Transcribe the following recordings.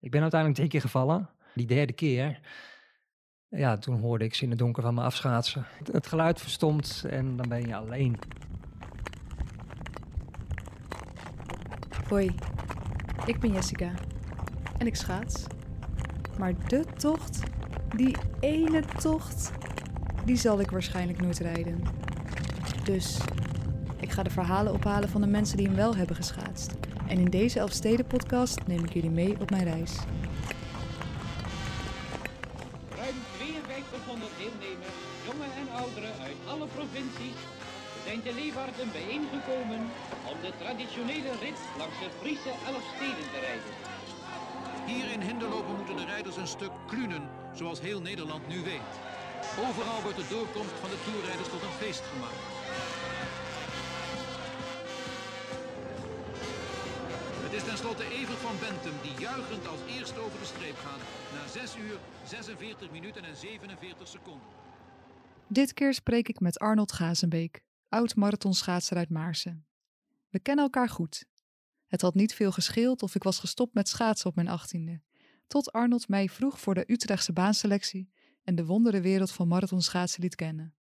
Ik ben uiteindelijk drie keer gevallen. Die derde keer, ja, toen hoorde ik ze in het donker van me afschaatsen. Het, het geluid verstomt en dan ben je alleen. Hoi, ik ben Jessica en ik schaats. Maar de tocht, die ene tocht, die zal ik waarschijnlijk nooit rijden. Dus ik ga de verhalen ophalen van de mensen die hem wel hebben geschaatst. En in deze Elfsteden-podcast neem ik jullie mee op mijn reis. Ruim 5200 deelnemers, jongen en ouderen uit alle provincies, zijn te Leeuwarden bijeengekomen om de traditionele rit langs de Friese Elfsteden te rijden. Hier in Hinderlopen moeten de rijders een stuk klunen, zoals heel Nederland nu weet. Overal wordt de doorkomst van de toerrijders tot een feest gemaakt. Het is tenslotte Evert van Bentum die juichend als eerste over de streep gaat. Na 6 uur, 46 minuten en 47 seconden. Dit keer spreek ik met Arnold Gazenbeek, oud marathonschaatser uit Maarsen. We kennen elkaar goed. Het had niet veel gescheeld of ik was gestopt met schaatsen op mijn achttiende, tot Arnold mij vroeg voor de Utrechtse baanselectie en de wonderenwereld van marathonschaatsen liet kennen.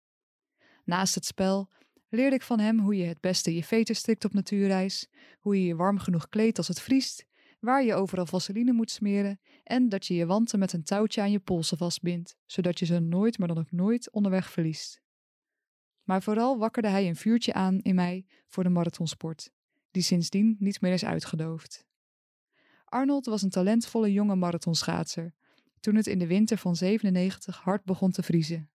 Naast het spel leerde ik van hem hoe je het beste je veten strikt op natuurreis, hoe je je warm genoeg kleedt als het vriest, waar je overal vaseline moet smeren en dat je je wanten met een touwtje aan je polsen vastbindt, zodat je ze nooit, maar dan ook nooit onderweg verliest. Maar vooral wakkerde hij een vuurtje aan in mij voor de marathonsport, die sindsdien niet meer is uitgedoofd. Arnold was een talentvolle jonge marathonschaatser, toen het in de winter van 97 hard begon te vriezen.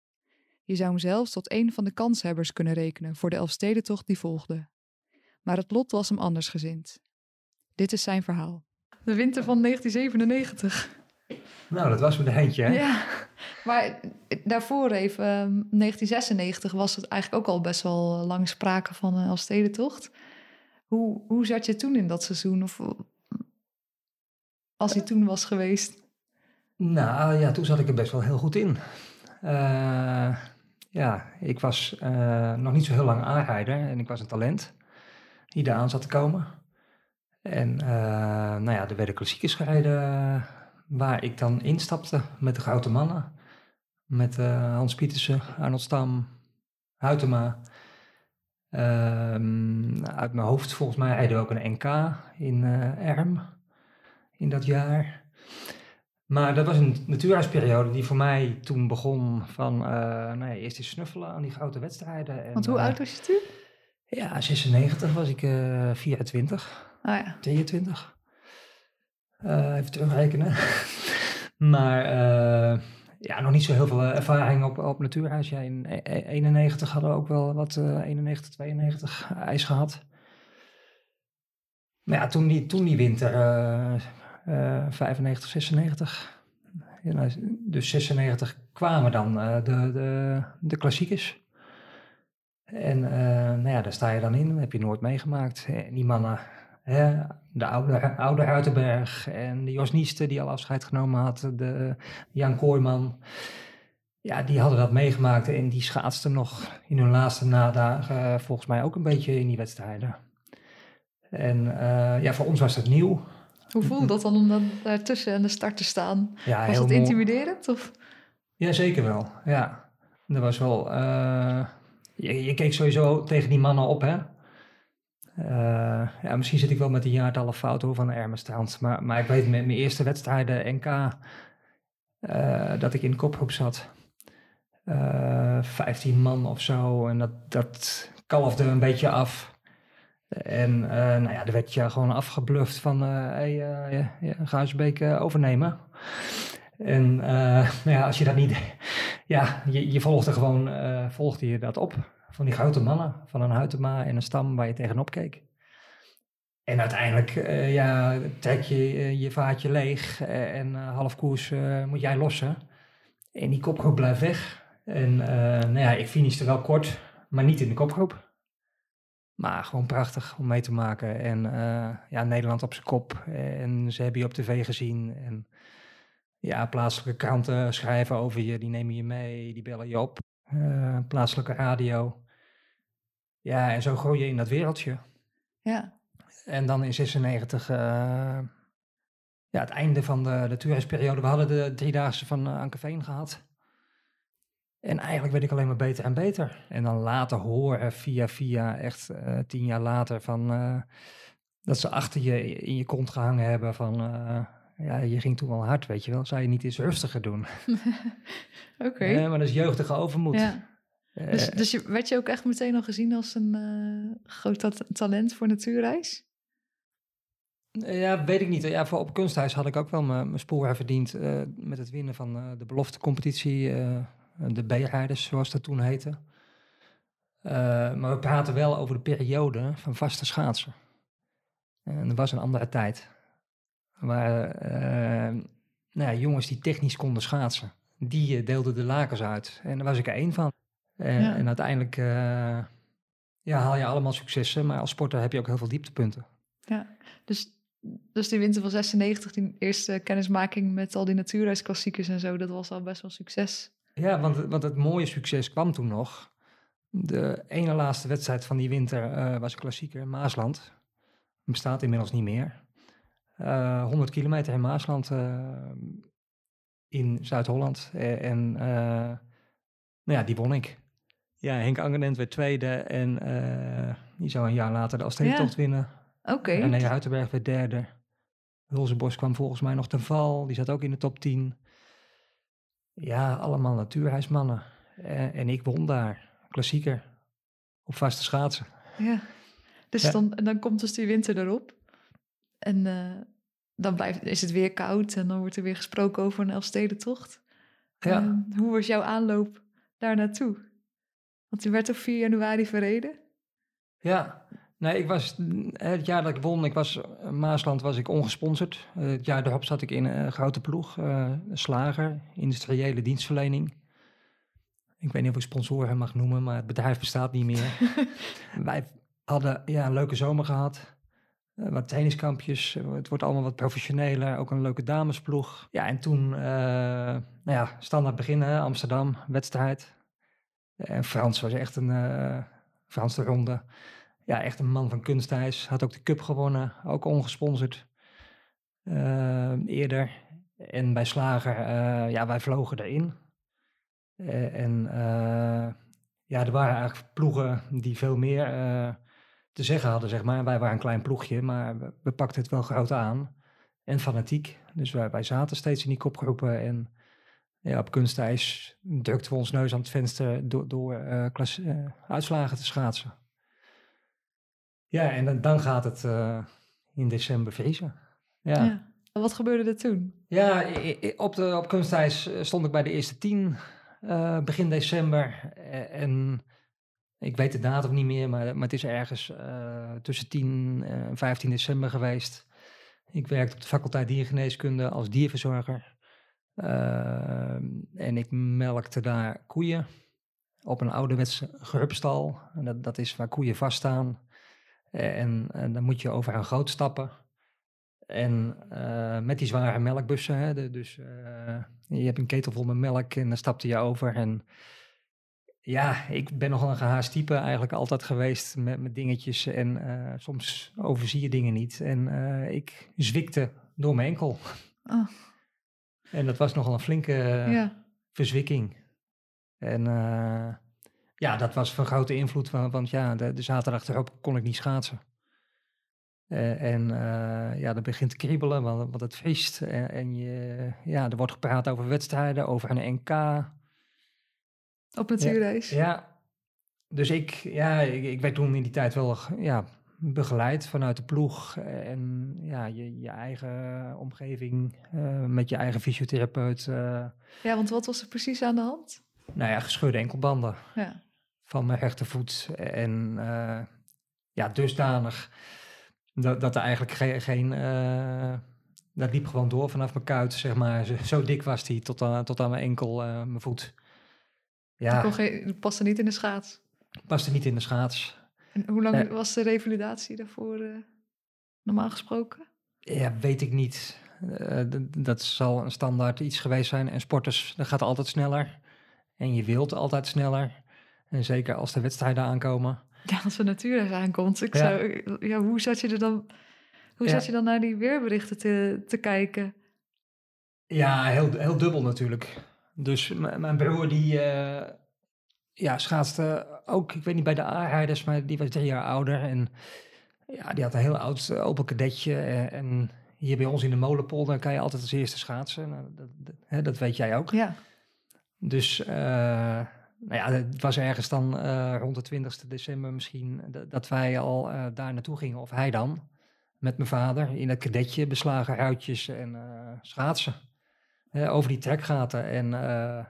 Je zou hem zelfs tot een van de kanshebbers kunnen rekenen voor de Elfstedentocht die volgde. Maar het lot was hem anders gezind. Dit is zijn verhaal. De winter van 1997. Nou, dat was me de eindje, hè? Ja, maar daarvoor even, ehm, 1996 was het eigenlijk ook al best wel lang sprake van een Elfstedentocht. Hoe, hoe zat je toen in dat seizoen? Of als hij toen was geweest? Nou ja, toen zat ik er best wel heel goed in. Eh, ja, ik was eh, nog niet zo heel lang aanrijder en ik was een talent die daar aan zat te komen. En eh, nou ja, er werden klassiekers gereden waar ik dan instapte met de grote mannen. Met Hans Pietersen, Arnold Stam, Huytema. Ehm, uit mijn hoofd volgens mij rijden we ook een NK in Erm in dat jaar. Maar dat was een natuurhuisperiode die voor mij toen begon van, uh, nou ja, eerst eens snuffelen aan die grote wedstrijden. En, Want hoe uh, oud was je toen? Ja, 96 was ik uh, 24, Oh ja. 22. Uh, even terugrekenen. maar ja, nog niet zo heel veel ervaring op, op natuurhuis. Ja, in 91 hadden we ook wel wat, 91, 92 ijs gehad. Maar ja, toen die, toen die winter, 95, 96. Ja, dus 96 kwamen dan uh, de, de, de klassiekers. En uh, nou ja, daar sta je dan in, heb je nooit meegemaakt. En die mannen, hè, de oude, oude Huitenberg en de Jos Nieste die al afscheid genomen had, de Jan Kooijman. Ja, die hadden dat meegemaakt en die schaatsten nog in hun laatste nadagen volgens mij ook een beetje in die wedstrijden. En ja, voor ons was dat nieuw. Hoe voelde dat dan om dan daartussen aan de start te staan? Ja, was dat intimiderend? Of? Ja, zeker wel. Ja, er was wel. Uh, je, je, keek sowieso tegen die mannen op, hè? Uh, ja, misschien zit ik wel met de jaartallen fout over van de. Maar, maar ik weet met mijn eerste wedstrijden NK uh, dat ik in de kopgroep zat. 15 man of zo. En dat, dat kalfde een beetje af. En uh, nou ja, er werd je gewoon afgebluft van, uh, hey, uh, ja, ja, Goudsbeek overnemen. En nou ja, als je dat niet, ja, je, je volgde gewoon, volgde je dat op. Van die grote mannen, van een Huytema en een Stam waar je tegenop keek. En uiteindelijk, ja, trek je je vaatje leeg en half koers moet jij lossen. En die kopgroep blijft weg. En nou ja, ik finishte wel kort, maar niet in de kopgroep. Maar gewoon prachtig om mee te maken. En uh, ja, Nederland op zijn kop. En ze hebben je op tv gezien. En ja, plaatselijke kranten schrijven over je. Die nemen je mee, die bellen je op. Uh, plaatselijke radio. Ja, en zo gooi je in dat wereldje. Ja. En dan in 96 uh, ja, het einde van de, de. We hadden de driedaagse van Ankeveen gehad. En eigenlijk werd ik alleen maar beter en beter. En dan later horen via via, echt uh, tien jaar later, van, uh, dat ze achter je in je kont gehangen hebben van... ja, je ging toen wel hard, weet je wel. Zou je niet eens rustiger doen? Oké. Okay. maar dat is jeugdige overmoed. Ja. Dus, dus je, werd je ook echt meteen al gezien als een groot ta talent voor natuurreis? Ja, weet ik niet. Ja, voor op kunsthuis had ik ook wel mijn sporen verdiend uh, met het winnen van uh, de beloftecompetitie, uh, de B-rijders zoals dat toen heette. maar we praten wel over de periode van vaste schaatsen. En dat was een andere tijd. Waar nou ja, jongens die technisch konden schaatsen, die deelden de lakens uit. En daar was ik er één van. Ja. En uiteindelijk ja, haal je allemaal successen, maar als sporter heb je ook heel veel dieptepunten. Ja, dus dus die winter van 96, die eerste kennismaking met al die natuurreisklassiekers en zo, dat was al best wel succes. Ja, want, want het mooie succes kwam toen nog. De ene laatste wedstrijd van die winter uh, was een klassieker in Maasland. Bestaat inmiddels niet meer. Uh, 100 kilometer in Maasland uh, in Zuid-Holland. en nou ja, die won ik. Ja, Henk Angenent werd tweede en die zou een jaar later de Alstedentocht ja. winnen. Oké. Okay. En Huitenberg werd derde. Hulzenbos kwam volgens mij nog ten val. Die zat ook in de top 10. Ja, allemaal natuurhuismannen. En, en ik won daar. Klassieker. Op vaste schaatsen. Ja. Dus ja. Dan, dan komt dus die winter erop. En uh, dan blijft, is het weer koud. En dan wordt er weer gesproken over een Elfstedentocht. Ja. Uh, hoe was jouw aanloop daar naartoe? Want die werd op 4 januari verreden. Ja, Nee, ik was het jaar dat ik won, ik was Maasland was ik ongesponsord. Uh, het jaar daarop zat ik in een grote ploeg, uh, slager, industriële dienstverlening. Ik weet niet of ik sponsoren mag noemen, maar het bedrijf bestaat niet meer. Wij hadden ja, een leuke zomer gehad. Wat tenniskampjes, het wordt allemaal wat professioneler. Ook een leuke damesploeg. Ja, en toen, nou ja, standaard beginnen, Amsterdam, wedstrijd. En Frans was echt een Frans de ronde ja, echt een man van kunstijs. Had ook de cup gewonnen, ook ongesponsord uh, eerder. En bij Slager, uh, ja, wij vlogen erin. Uh, en ja, er waren eigenlijk ploegen die veel meer te zeggen hadden, zeg maar. Wij waren een klein ploegje, maar we, pakten het wel groot aan. En fanatiek. Dus wij, zaten steeds in die kopgroepen en ja, op kunstijs drukten we ons neus aan het venster door, door uitslagen te schaatsen. Ja, en dan, dan gaat het uh, in december vriezen. Ja. ja. Wat gebeurde er toen? Ja, op, de, op kunstijs eh, stond ik bij de eerste tien uh, begin december. En ik weet de datum niet meer, maar, maar het is ergens uh, tussen 10 en 15 december geweest. Ik werkte op de faculteit diergeneeskunde als dierverzorger. en ik melkte daar koeien op een ouderwetse gerupstal. En dat, dat is waar koeien vaststaan. En, en, dan moet je over een groot stappen. En uh, met die zware melkbussen, hè, de, dus uh, je hebt een ketel vol met melk en dan stapte je over. En ja, ik ben nogal een gehaast type eigenlijk altijd geweest met, met dingetjes. En uh, soms overzie je dingen niet. En ik zwikte door mijn enkel. Oh. En dat was nogal een flinke ja. verzwikking. En ja, dat was van grote invloed, want ja, de, de zaterdag erop kon ik niet schaatsen. Uh, en uh, ja, dat begint te kriebelen, want, want het vriest. En, en, je, ja, er wordt gepraat over wedstrijden, over een NK. Op natuurreis? Ja, ja, dus ik, ja, ik, ik werd toen in die tijd wel ja, begeleid vanuit de ploeg. En ja, je, je eigen omgeving uh, met je eigen fysiotherapeut. ja, want wat was er precies aan de hand? Nou ja, gescheurde enkelbanden. Ja van mijn rechtervoet. En uh, ja, dusdanig dat, dat er eigenlijk geen... geen uh, dat liep gewoon door vanaf mijn kuit, zeg maar. Zo, zo dik was die tot aan, tot aan mijn enkel, uh, mijn voet. Ja. Dat geen, paste niet in de schaats? Paste niet in de schaats. En hoe lang was de revalidatie daarvoor normaal gesproken? Ja, weet ik niet. dat zal een standaard iets geweest zijn. En sporters, dat gaat altijd sneller. En je wilt altijd sneller. En zeker als de wedstrijden aankomen. Ja, als de natuurreis aankomt. Ik ja. Zou, ja, hoe zat je er dan... Hoe Ja. zat je dan naar die weerberichten te, te kijken? Ja, heel, heel dubbel natuurlijk. Dus mijn broer die eh, ja, schaatste ook, ik weet niet bij de aanrijders, maar die was drie jaar ouder. En ja, die had een heel oud eh, open kadetje. En, en hier bij ons in de molenpolder kan je altijd als eerste schaatsen. Nou, dat, dat, hè, dat weet jij ook. Ja, Dus eh, nou ja, het was ergens dan eh, rond de 20 december misschien dat, dat wij al eh, daar naartoe gingen. Of hij dan, met mijn vader, in het kadetje, beslagen ruitjes en eh, schaatsen. Eh, over die trekgaten. En eh,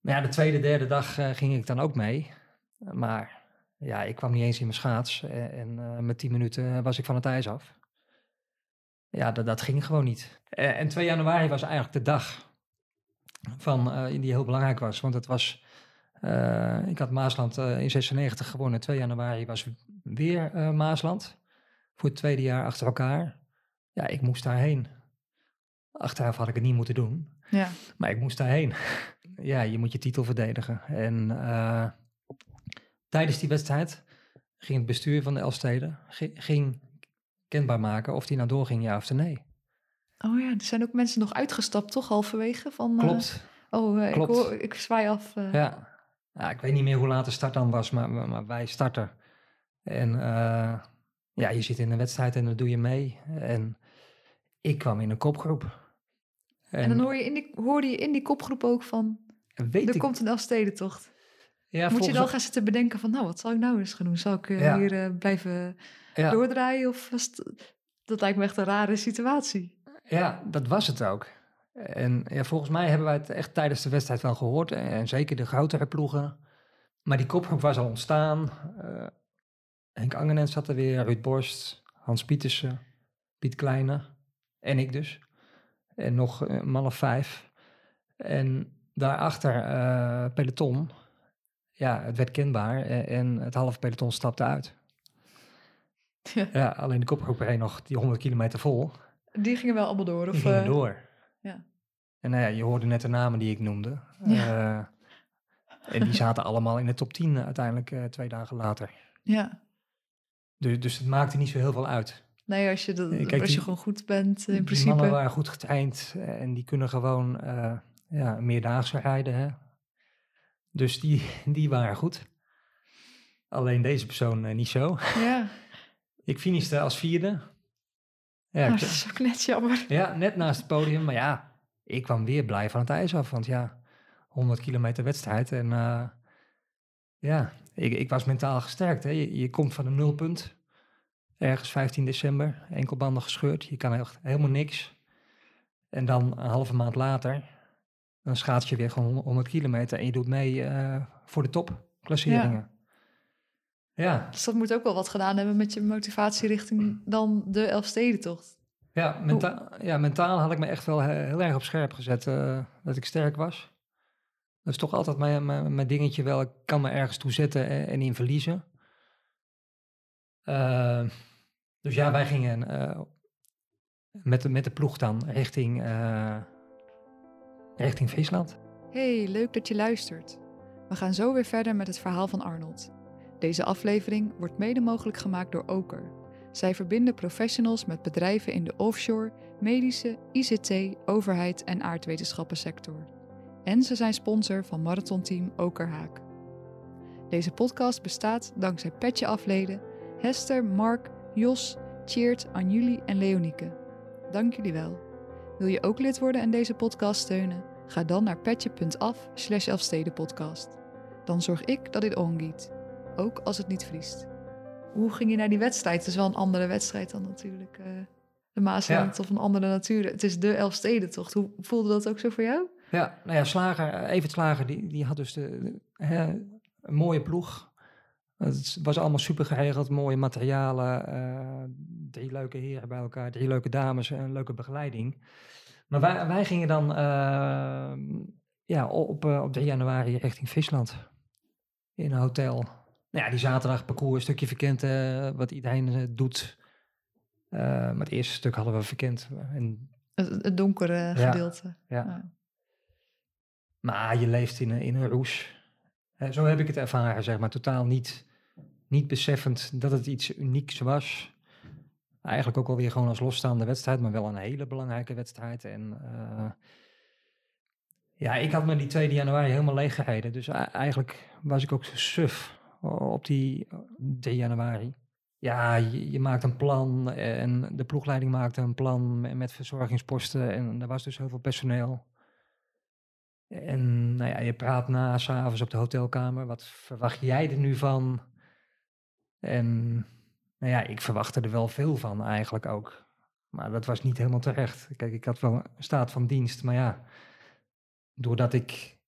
nou ja, de tweede, derde dag eh, ging ik dan ook mee. Maar ja, ik kwam niet eens in mijn schaats. En, eh, met 10 minuten was ik van het ijs af. Ja, dat, dat ging gewoon niet. Eh, en 2 januari was eigenlijk de dag van, eh, die heel belangrijk was. Want het was, eh, ik had Maasland eh, in 96 gewonnen. 2 januari was weer eh, Maasland. Voor het tweede jaar achter elkaar. Ja, ik moest daarheen. Achteraf had ik het niet moeten doen. ja. Maar ik moest daarheen. ja, je moet je titel verdedigen. En tijdens die wedstrijd ging het bestuur van de Elfstede gi- ging kenbaar maken of die nou doorging, ja of nee. Oh ja, er zijn ook mensen nog uitgestapt, toch? Halverwege van... Klopt. oh, ik, hoor, ik zwaai af. Ja. Ja, ik weet niet meer hoe laat de start dan was, maar, maar, wij starten. En eh, ja, je zit in een wedstrijd en dan doe je mee. En ik kwam in een kopgroep. En dan hoor je in die, hoorde je in die kopgroep ook van... weet er ik, komt een Elfstedentocht. ja, Moet je dan gaan zitten bedenken van... nou, wat zal ik nou eens gaan doen? Zal ik eh, Ja. hier eh, blijven ja, doordraaien? Of was dat lijkt me echt een rare situatie. Ja, dat was het ook. En ja, volgens mij hebben wij het echt tijdens de wedstrijd wel gehoord. En, zeker de grotere ploegen. Maar die kopgroep was al ontstaan. Eh, Henk Angenens zat er weer, Ruud Borst, Hans Pietersen, Piet Kleine en ik dus. En nog een man of vijf. En daarachter eh, peloton. Ja, het werd kenbaar en, het halve peloton stapte uit. Ja. Ja, alleen de kopgroep reed nog die 100 kilometer vol. Die gingen wel allemaal door. Die Of, gingen eh, door. En nou ja, je hoorde net de namen die ik noemde. Eh, en die zaten allemaal in de top 10 uiteindelijk eh, twee dagen later. Ja. Dus, dus het maakte niet zo heel veel uit. Nee, als je, dat, Eh, kijk, als je die- gewoon goed bent, eh, in Die principe. mannen waren goed getraind eh, en die kunnen gewoon eh ja, meerdaagse rijden. Hè? Dus die, die waren goed. Alleen deze persoon eh, niet zo. Ja, Ik finishte als vierde. Ja, dat is ook net jammer. Ja, net naast het podium. Maar ja, ik kwam weer blij van het ijs af. Want ja, 100 kilometer wedstrijd. En eh, ja, ik, ik was mentaal gesterkt. Hè. Je, je komt van een nulpunt. Ergens 15 december. Enkelbanden gescheurd. Je kan echt helemaal niks. En dan een halve maand later. Dan schaats je weer gewoon 100 kilometer. En je doet mee eh, voor de topklasseringen. Ja. Dus dat moet ook wel wat gedaan hebben met je motivatie richting dan de Elfstedentocht. Ja, menta ja, mentaal had ik me echt wel he- heel erg op scherp gezet eh, dat ik sterk was. Dat is toch altijd mijn, mijn, mijn dingetje wel. Ik kan me ergens toe zetten en, en in verliezen. Eh, dus ja, wij gingen eh, met, de, met de ploeg dan richting, eh, richting Friesland. Hey, leuk dat je luistert. We gaan zo weer verder met het verhaal van Arnold. Deze aflevering wordt mede mogelijk gemaakt door Oker. Zij verbinden professionals met bedrijven in de offshore, medische, ICT, overheid en aardwetenschappensector. En ze zijn sponsor van marathonteam Okerhaak. Deze podcast bestaat dankzij Petje afleden Hester, Mark, Jos, Tjeerd, Anjuli en Leonieke. Dank jullie wel. Wil je ook lid worden en deze podcast steunen? Ga dan naar petje.af slash Elfstedenpodcast. Dan zorg ik dat dit ongiet, ook als het niet vriest. Hoe ging je naar die wedstrijd? Het is wel een andere wedstrijd dan natuurlijk eh, de Maasland of een andere natuur. Het is de Elfstedentocht. Hoe voelde dat ook zo voor jou? Ja, nou ja, Slager, eh, Evert Slager, die, die had dus de, de- hè, een mooie ploeg. Het was allemaal super geregeld, mooie materialen, eh, drie leuke heren bij elkaar, drie leuke dames en een leuke begeleiding. Maar wij, wij gingen dan ja, op, op 3 januari richting Friesland in een hotel. Nou ja, die zaterdag parcours, een stukje verkend, eh, wat iedereen eh, doet. Eh, maar het eerste stuk hadden we verkend. En Het, het donkere gedeelte. ja. Ja. Maar je leeft in een, in een roes. Zo heb ik het ervaren, zeg maar. Totaal niet, niet beseffend dat het iets unieks was. eigenlijk ook alweer gewoon als losstaande wedstrijd, maar wel een hele belangrijke wedstrijd. En ja, ik had me die 2 januari helemaal leeg gereden. Dus eigenlijk was ik ook suf op die eh, 3 januari. Ja, je, je maakt een plan en de ploegleiding maakte een plan me- met verzorgingsposten. En er was dus heel veel personeel. En nou ja, je praat na, s'avonds op de hotelkamer. Wat verwacht jij er nu van? En nou ja, ik verwachtte er wel veel van eigenlijk ook. Maar dat was niet helemaal terecht. Kijk, ik had wel een staat van dienst, maar ja, doordat ik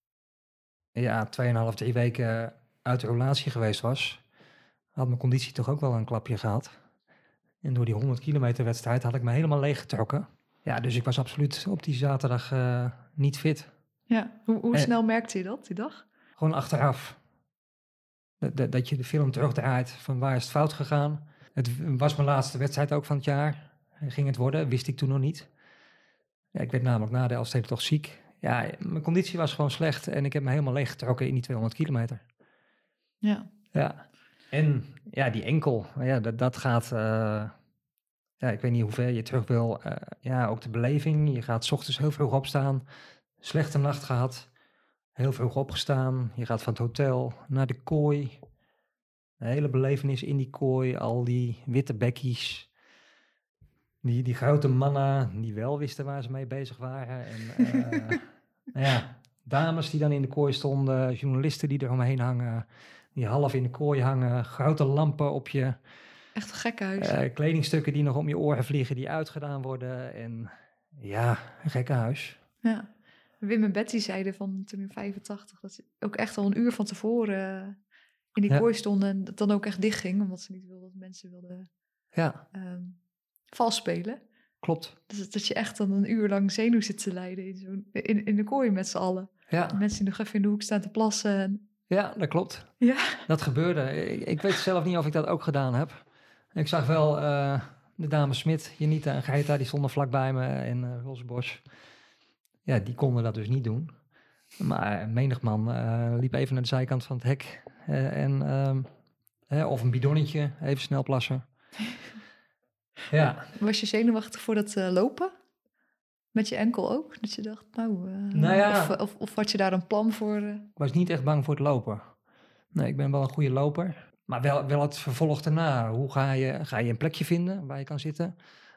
ja, 2,5, drie weken uit de relatie geweest was, had mijn conditie toch ook wel een klapje gehad. En door die 100 kilometer wedstrijd had ik me helemaal leeggetrokken. Ja, dus ik was absoluut op die zaterdag eh, niet fit. Ja, hoe, hoe snel merkte je dat die dag? Gewoon achteraf. Dat, dat, je de film terugdraait van waar is het fout gegaan. Het was mijn laatste wedstrijd ook van het jaar. Ging het worden, wist ik toen nog niet. Ja, ik werd namelijk na de Elfstede toch ziek. Ja, mijn conditie was gewoon slecht en ik heb me helemaal leeggetrokken in die 200 kilometer. Ja. Ja. En ja, die enkel, ja, dat, dat gaat... eh, ja, ik weet niet hoe ver je terug wil. eh, ja, ook de beleving. Je gaat 's ochtends heel vroeg opstaan. Slechte nacht gehad. Heel vroeg opgestaan. Je gaat van het hotel naar de kooi. De hele belevenis in die kooi. Al die witte bekkies. Die, die grote mannen die wel wisten waar ze mee bezig waren. En eh, nou ja, dames die dan in de kooi stonden. Journalisten die er omheen hangen. Die half in de kooi hangen. Grote lampen op je. Echt een gekke huis. Eh, kledingstukken die nog om je oren vliegen, die uitgedaan worden. En ja, een gekke huis. Ja. Wim en Betty zeiden van toen in 85 dat ze ook echt al een uur van tevoren eh, in die Ja. kooi stonden en dat dan ook echt dicht ging, omdat ze niet wilden dat mensen wilden Ja, ehm vals spelen. klopt. Dus dat je echt dan een uur lang zenuw zit te lijden in, zo'n, in, in de kooi met z'n allen. Ja, Mensen die nog even in de hoek staan te plassen. En, ja dat klopt. ja, Dat gebeurde. Ik, ik weet zelf niet of ik dat ook gedaan heb. Ik zag wel eh, de dame Smit, Janita en Geita, die stonden vlakbij me in uh. Ja, die konden dat dus niet doen. Maar menig man eh, liep even naar de zijkant van het hek. en, ehm, hè, of een bidonnetje, even snel plassen. Ja, was je zenuwachtig voor dat lopen? Met je enkel ook? Dat je dacht, nou... eh, Nou ja. of, of, of had je daar een plan voor? eh? Ik was niet echt bang voor het lopen. Nee, ik ben wel een goede loper. Maar wel, wel het vervolg daarna. Hoe ga je, ga je een plekje vinden waar je kan zitten?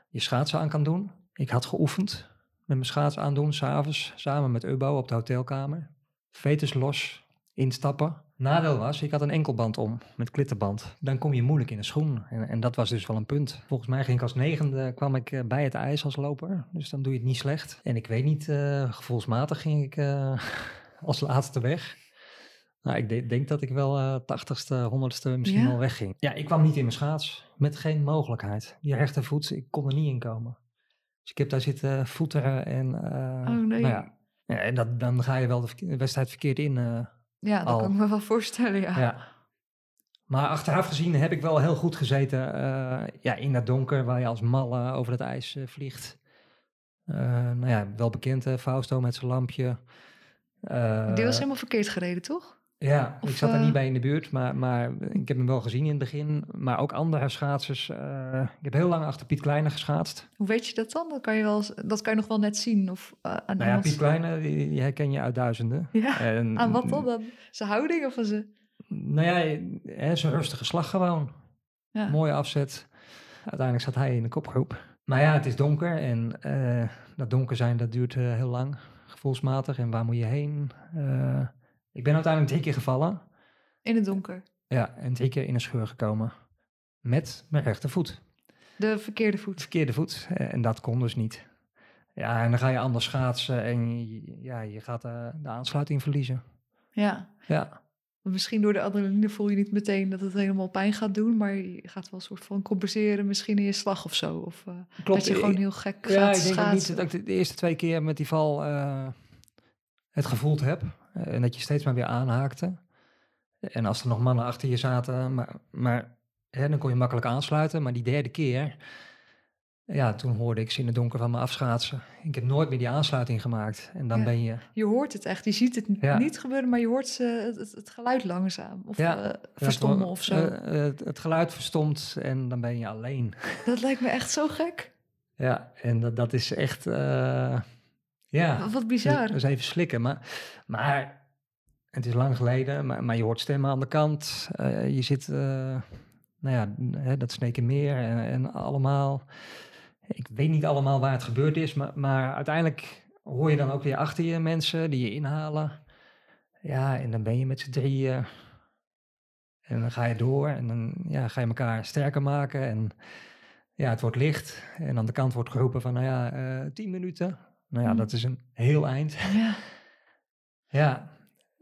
Je schaatsen aan kan doen. Ik had geoefend met mijn schaats aandoen, s'avonds, samen met Ubbo op de hotelkamer. Vetus los, instappen. Nadeel was, ik had een enkelband om, met klittenband. Dan kom je moeilijk in de schoen. En, en dat was dus wel een punt. Volgens mij ging ik als negende, kwam ik eh, bij het ijs als loper. Dus dan doe je het niet slecht. En ik weet niet, eh, gevoelsmatig ging ik eh, als laatste weg. Nou, ik de- denk dat ik wel eh tachtigste, honderdste misschien Ja? al wegging. Ja, ik kwam niet in mijn schaats. Met geen mogelijkheid. Die rechtervoet, ik kon er niet in komen. Dus ik heb daar zitten voeteren en... Oh, nee. Nou ja, ja, en dat, dan ga je wel de wedstrijd verkeerd in. Ja, dat Al. kan ik me wel voorstellen, ja. ja. Maar achteraf gezien heb ik wel heel goed gezeten eh, ja, in dat donker waar je als malle over het ijs eh, vliegt. Eh, nou ja, wel bekend, hè, Fausto met zijn lampje. Die was helemaal verkeerd gereden, toch? Ja, Of, ik zat er eh, niet bij in de buurt, maar, maar ik heb hem wel gezien in het begin. Maar ook andere schaatsers. eh, ik heb heel lang achter Piet Kleine geschaatst. Hoe weet je dat dan? Dat kan je, wel, dat kan je nog wel net zien. Of, eh, aan Nou ja, Piet Kleine, die, die herken je uit duizenden. Ja, En, aan wat dan? dan? Zijn houding of van zijn... Nou ja, hè, zijn rustige slag gewoon. Ja. Mooie afzet. Uiteindelijk zat hij in de kopgroep. Maar ja, het is donker en eh, dat donker zijn, dat duurt eh, heel lang, gevoelsmatig. En waar moet je heen? Ik ben uiteindelijk drie keer gevallen. In het donker. Ja, en drie keer in een scheur gekomen. Met mijn rechtervoet. De verkeerde De voet. verkeerde voet. eh, en dat kon dus niet. Ja, en dan ga je anders schaatsen en je, ja, je gaat eh, de aansluiting verliezen. Ja. Ja, Misschien door de adrenaline voel je niet meteen dat het helemaal pijn gaat doen. Maar je gaat wel een soort van compenseren. Misschien in je slag of zo. Of eh, dat je gewoon heel gek Ja, gaat ik denk niet dat ik de eerste twee keer met die val het gevoeld heb. Eh, en dat je steeds maar weer aanhaakte. En als er nog mannen achter je zaten, maar, maar hè, dan kon je makkelijk aansluiten. Maar die derde keer, ja, toen hoorde ik ze in het donker van me afschaatsen. Ik heb nooit meer die aansluiting gemaakt. En dan Ja. ben je... Je hoort het echt. Je ziet het Ja. niet gebeuren, maar je hoort ze, het, het geluid langzaam. Of Ja. eh, verstommen het- of zo. eh, het, het geluid verstomt en dan ben je alleen. dat lijkt me echt zo gek. Ja, en dat, dat is echt... eh, ja, Wat- bizar. Dat is even slikken. Maar, maar het is lang geleden, maar, maar je hoort stemmen aan de kant. eh, je zit, eh, nou ja, hè, dat Snekenmeer en, en allemaal. Ik weet niet allemaal waar het gebeurd is, maar, maar uiteindelijk hoor je dan ook weer achter je mensen die je inhalen. Ja, en dan ben je met z'n drieën. En dan ga je door en dan ja, ga je elkaar sterker maken. En ja, het wordt licht. En aan de kant wordt geroepen van, nou ja, eh tien minuten. Nou ja, Mm. dat is een heel eind. Ja. Ja,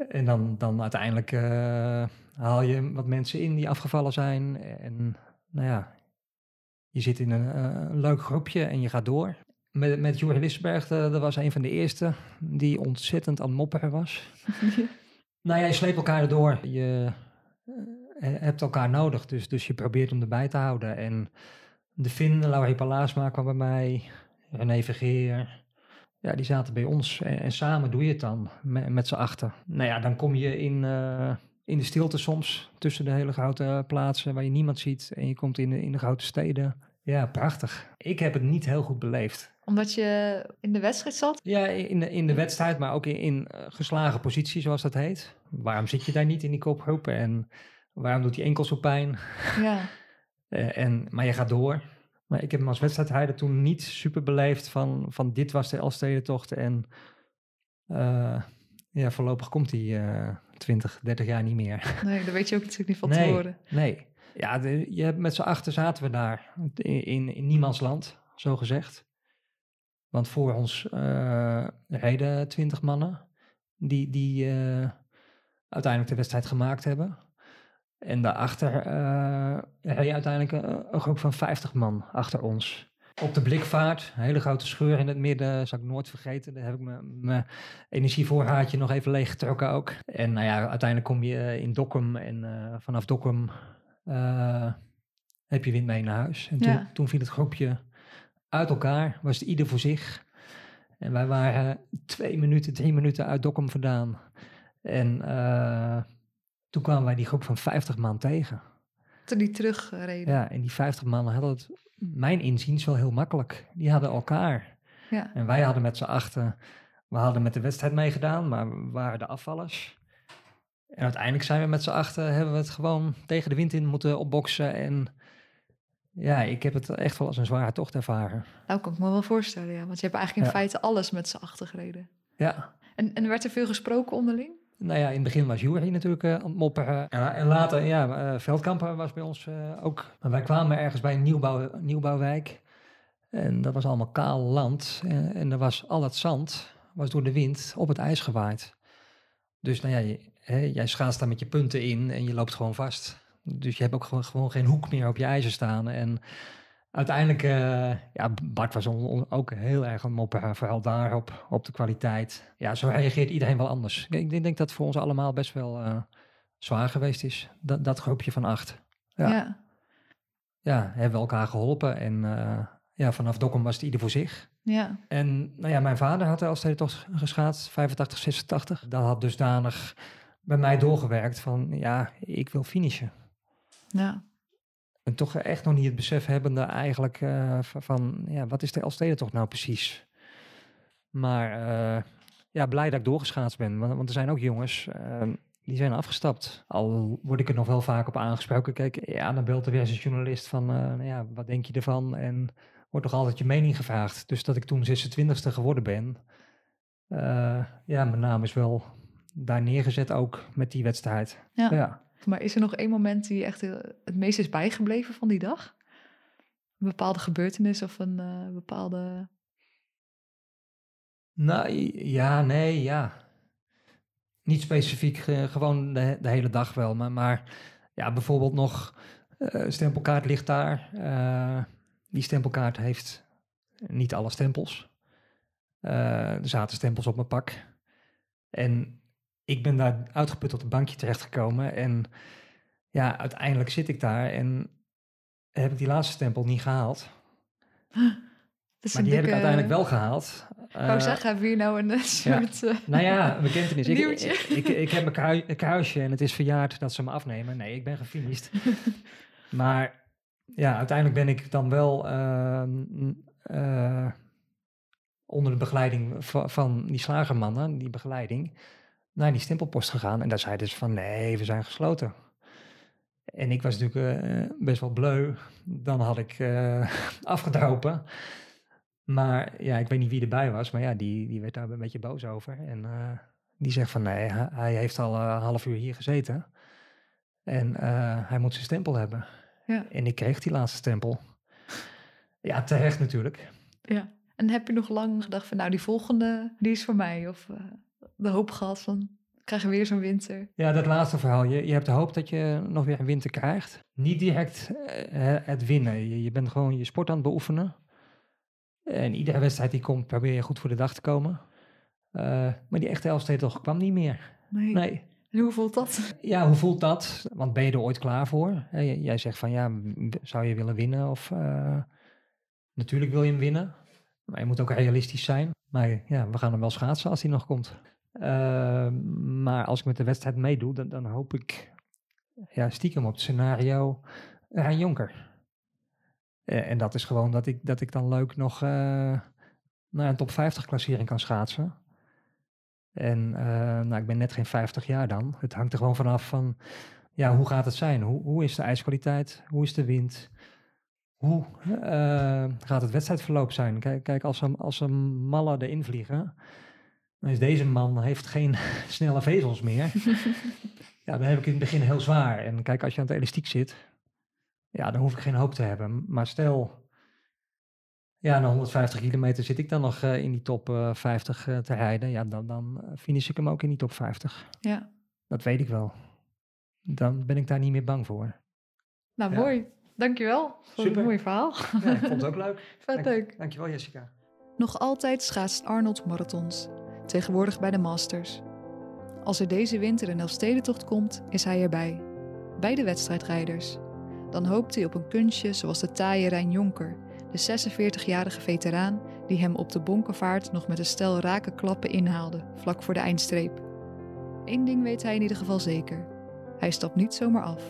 en dan, dan uiteindelijk eh, haal je wat mensen in die afgevallen zijn. En nou ja, je zit in een, eh, leuk groepje en je gaat door. Met, met Joeri Lissenberg, eh, dat was een van de eerste die ontzettend aan mopperen was. Nou ja, je sleept elkaar erdoor. Je hebt elkaar nodig, dus, dus je probeert hem erbij te houden. En de Finn, Laurie Palaasma kwam bij mij, René Vergeer. Ja, die zaten bij ons en, en samen doe je het dan met, met z'n achter. Nou ja, dan kom je in, eh, in de stilte soms tussen de hele grote plaatsen waar je niemand ziet. En je komt in de, in de grote steden. Ja, prachtig. Ik heb het niet heel goed beleefd. Omdat je in de wedstrijd zat? Ja, in de, in de wedstrijd, maar ook in, in eh, geslagen positie, zoals dat heet. Waarom zit je daar niet in die kopgroep? En waarom doet die enkel zo pijn? Ja. Eh, en, maar je gaat door. Maar ik heb hem als wedstrijdrijder toen niet super beleefd van, van dit was de Elfstedentocht. En eh, ja, voorlopig komt hij eh 20, 30 jaar niet meer. Nee, dat weet je ook natuurlijk niet van nee, tevoren. nee. Ja, de, je hebt met z'n achter zaten we daar. In, in, in niemands land, zo gezegd. Want voor ons eh, reden twintig mannen. Die, die eh, uiteindelijk de wedstrijd gemaakt hebben. En daarachter eh reed uiteindelijk een, een groep van 50 man achter ons. Op de blikvaart, een hele grote scheur in het midden, zal ik nooit vergeten. Daar heb ik mijn- mijn energievoorraadje nog even leeggetrokken ook. En nou ja, uiteindelijk kom je in Dokkum en eh, vanaf Dokkum eh, heb je wind mee naar huis. En toen, Ja. toen viel het groepje uit elkaar, was het ieder voor zich. En wij waren twee minuten, drie minuten uit Dokkum vandaan. En eh, toen kwamen wij die groep van 50 man tegen. Toen die terugreden. Ja, en die 50 man hadden het, mijn inziens, wel heel makkelijk. Die hadden elkaar. Ja. En wij hadden met z'n achten, we hadden met de wedstrijd meegedaan, maar we waren de afvallers. En uiteindelijk zijn we met z'n achten, hebben we het gewoon tegen de wind in moeten opboksen. En ja, ik heb het echt wel als een zware tocht ervaren. Nou, kan ik me wel voorstellen, ja. Want je hebt eigenlijk in Ja. feite alles met z'n achter gereden. Ja, En, en werd er veel gesproken onderling? Nou ja, in het begin was Jury natuurlijk eh, aan het mopperen. En, en later, ja, Veldkamper was bij ons eh, ook. Maar wij kwamen ergens bij een nieuwbouw, nieuwbouwwijk. En dat was allemaal kaal land. En, en er was al het zand, was door de wind op het ijs gewaaid. Dus nou ja, je, hè, jij schaatst daar met je punten in en je loopt gewoon vast. Dus je hebt ook gewoon, gewoon geen hoek meer op je ijzer staan. En uiteindelijk, eh, ja, Bart was ook heel erg aan het mopperen, vooral daarop, op de kwaliteit. Ja, zo reageert iedereen wel anders. Ik denk, ik denk dat het voor ons allemaal best wel eh, zwaar geweest is, dat, dat groepje van acht. Ja. Ja. Ja, hebben we elkaar geholpen en eh, ja, vanaf Dokkum was het ieder voor zich. Ja. En nou ja, mijn vader had als toch geschaatst, 85, 86. Dat had dusdanig bij mij doorgewerkt van, ja, ik wil finishen. Ja. En toch echt nog niet het besef hebbende eigenlijk eh, van, ja, wat is de Elstede toch nou precies? Maar eh, ja, blij dat ik doorgeschaatst ben. Want, want er zijn ook jongens, eh, die zijn afgestapt. Al word ik er nog wel vaak op aangesproken. Kijk, ja, dan belt er weer eens een journalist van, eh, nou ja, wat denk je ervan? En wordt toch altijd je mening gevraagd. Dus dat ik toen 26e geworden ben. ja, mijn naam is wel daar neergezet ook met die wedstrijd. Ja. ja. Maar is er nog één moment die echt heel- het meest is bijgebleven van die dag? Een bepaalde gebeurtenis of een eh, bepaalde... Nou, ja, nee, ja. Niet specifiek, eh, gewoon de, de hele dag wel. Maar, maar ja, bijvoorbeeld nog, eh stempelkaart ligt daar. Eh, die stempelkaart heeft niet alle stempels. Eh, er zaten stempels op mijn pak. En ik ben daar uitgeput op een bankje terechtgekomen. En ja, uiteindelijk zit ik daar en heb ik die laatste stempel niet gehaald. Maar die heb ik uiteindelijk wel gehaald. Ik wou Eh, zeggen, hebben we hier nou een soort... eh, Nou ja, een bekentenis. Ik, ik, ik, ik heb een kruisje en het is verjaard dat ze me afnemen. Nee, ik ben gefinished. maar ja, uiteindelijk ben ik dan wel ehm, eh, onder de begeleiding van, van die slagermannen, die begeleiding, naar die stempelpost gegaan. En daar zeiden ze van, nee, we zijn gesloten. En ik was natuurlijk eh, best wel bleu. Dan had ik eh afgedropen. Maar ja, ik weet niet wie erbij was. Maar ja, die, die werd daar een beetje boos over. En eh, die zegt van nee, hij, heeft al een half uur hier gezeten. En hij moet zijn stempel hebben. Ja. En ik kreeg die laatste stempel. Ja, terecht natuurlijk. ja. En heb je nog lang gedacht van, nou, die volgende, die is voor mij? Of de hoop gehad van, ik krijg weer zo'n winter? Ja, dat laatste verhaal. Je, je hebt de hoop dat je nog weer een winter krijgt. Niet direct eh, het winnen. Je, je bent gewoon je sport aan het beoefenen. En iedere wedstrijd die komt, probeer je goed voor de dag te komen. Eh, maar die echte Elfstetel kwam niet meer. Nee. Nee. En hoe voelt dat? Ja, hoe voelt dat? Want ben je er ooit klaar voor? Jij zegt van ja, zou je willen winnen? Of eh, natuurlijk wil je hem winnen. Maar je moet ook realistisch zijn. Maar ja, we gaan hem wel schaatsen als hij nog komt. Eh, maar als ik met de wedstrijd meedoe, dan, dan hoop ik ja, stiekem op het scenario Rijn Jonker. Eh, en dat is gewoon dat ik, dat ik dan leuk nog eh, naar een top 50 klassering kan schaatsen. En eh, nou, ik ben net geen 50 jaar dan. Het hangt er gewoon vanaf van, ja, hoe gaat het zijn? Hoe, hoe is de ijskwaliteit? Hoe is de wind? Hoe gaat het wedstrijdverloop zijn? Kijk, kijk als, een, als mallen erin vliegen, dan is deze man heeft geen snelle vezels meer. ja, dan heb ik in het begin heel zwaar. En kijk, als je aan het elastiek zit, ja, dan hoef ik geen hoop te hebben. Maar stel, ja, na 150 kilometer zit ik dan nog eh, in die top eh, 50 eh, te rijden. Ja, dan, dan eh, finish ik hem ook in die top 50. Ja. Dat weet ik wel. Dan ben ik daar niet meer bang voor. Nou, Ja. mooi. Dankjewel voor Super. het mooie verhaal. Ja, ik vond het ook leuk. Vet Dank- leuk. Dankjewel, Jessica. Nog altijd schaatst Arnold marathons, tegenwoordig bij de Masters. Als er deze winter een Elfstedentocht komt, is hij erbij. Bij de wedstrijdrijders. Dan hoopt hij op een kunstje zoals de taaie Rijn Jonker, de 46-jarige veteraan die hem op de bonkenvaart nog met een stel rake klappen inhaalde, vlak voor de eindstreep. Eén ding weet hij in ieder geval zeker. Hij stapt niet zomaar af.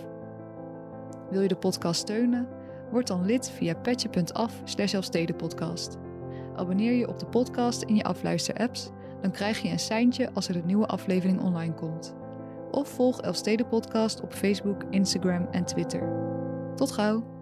Wil je de podcast steunen? Word dan lid via petje.af slash. Abonneer je op de podcast in je afluister-apps, dan krijg je een seintje als er een nieuwe aflevering online komt. Of volg Elfsteden Podcast op Facebook, Instagram en Twitter. Tot gauw!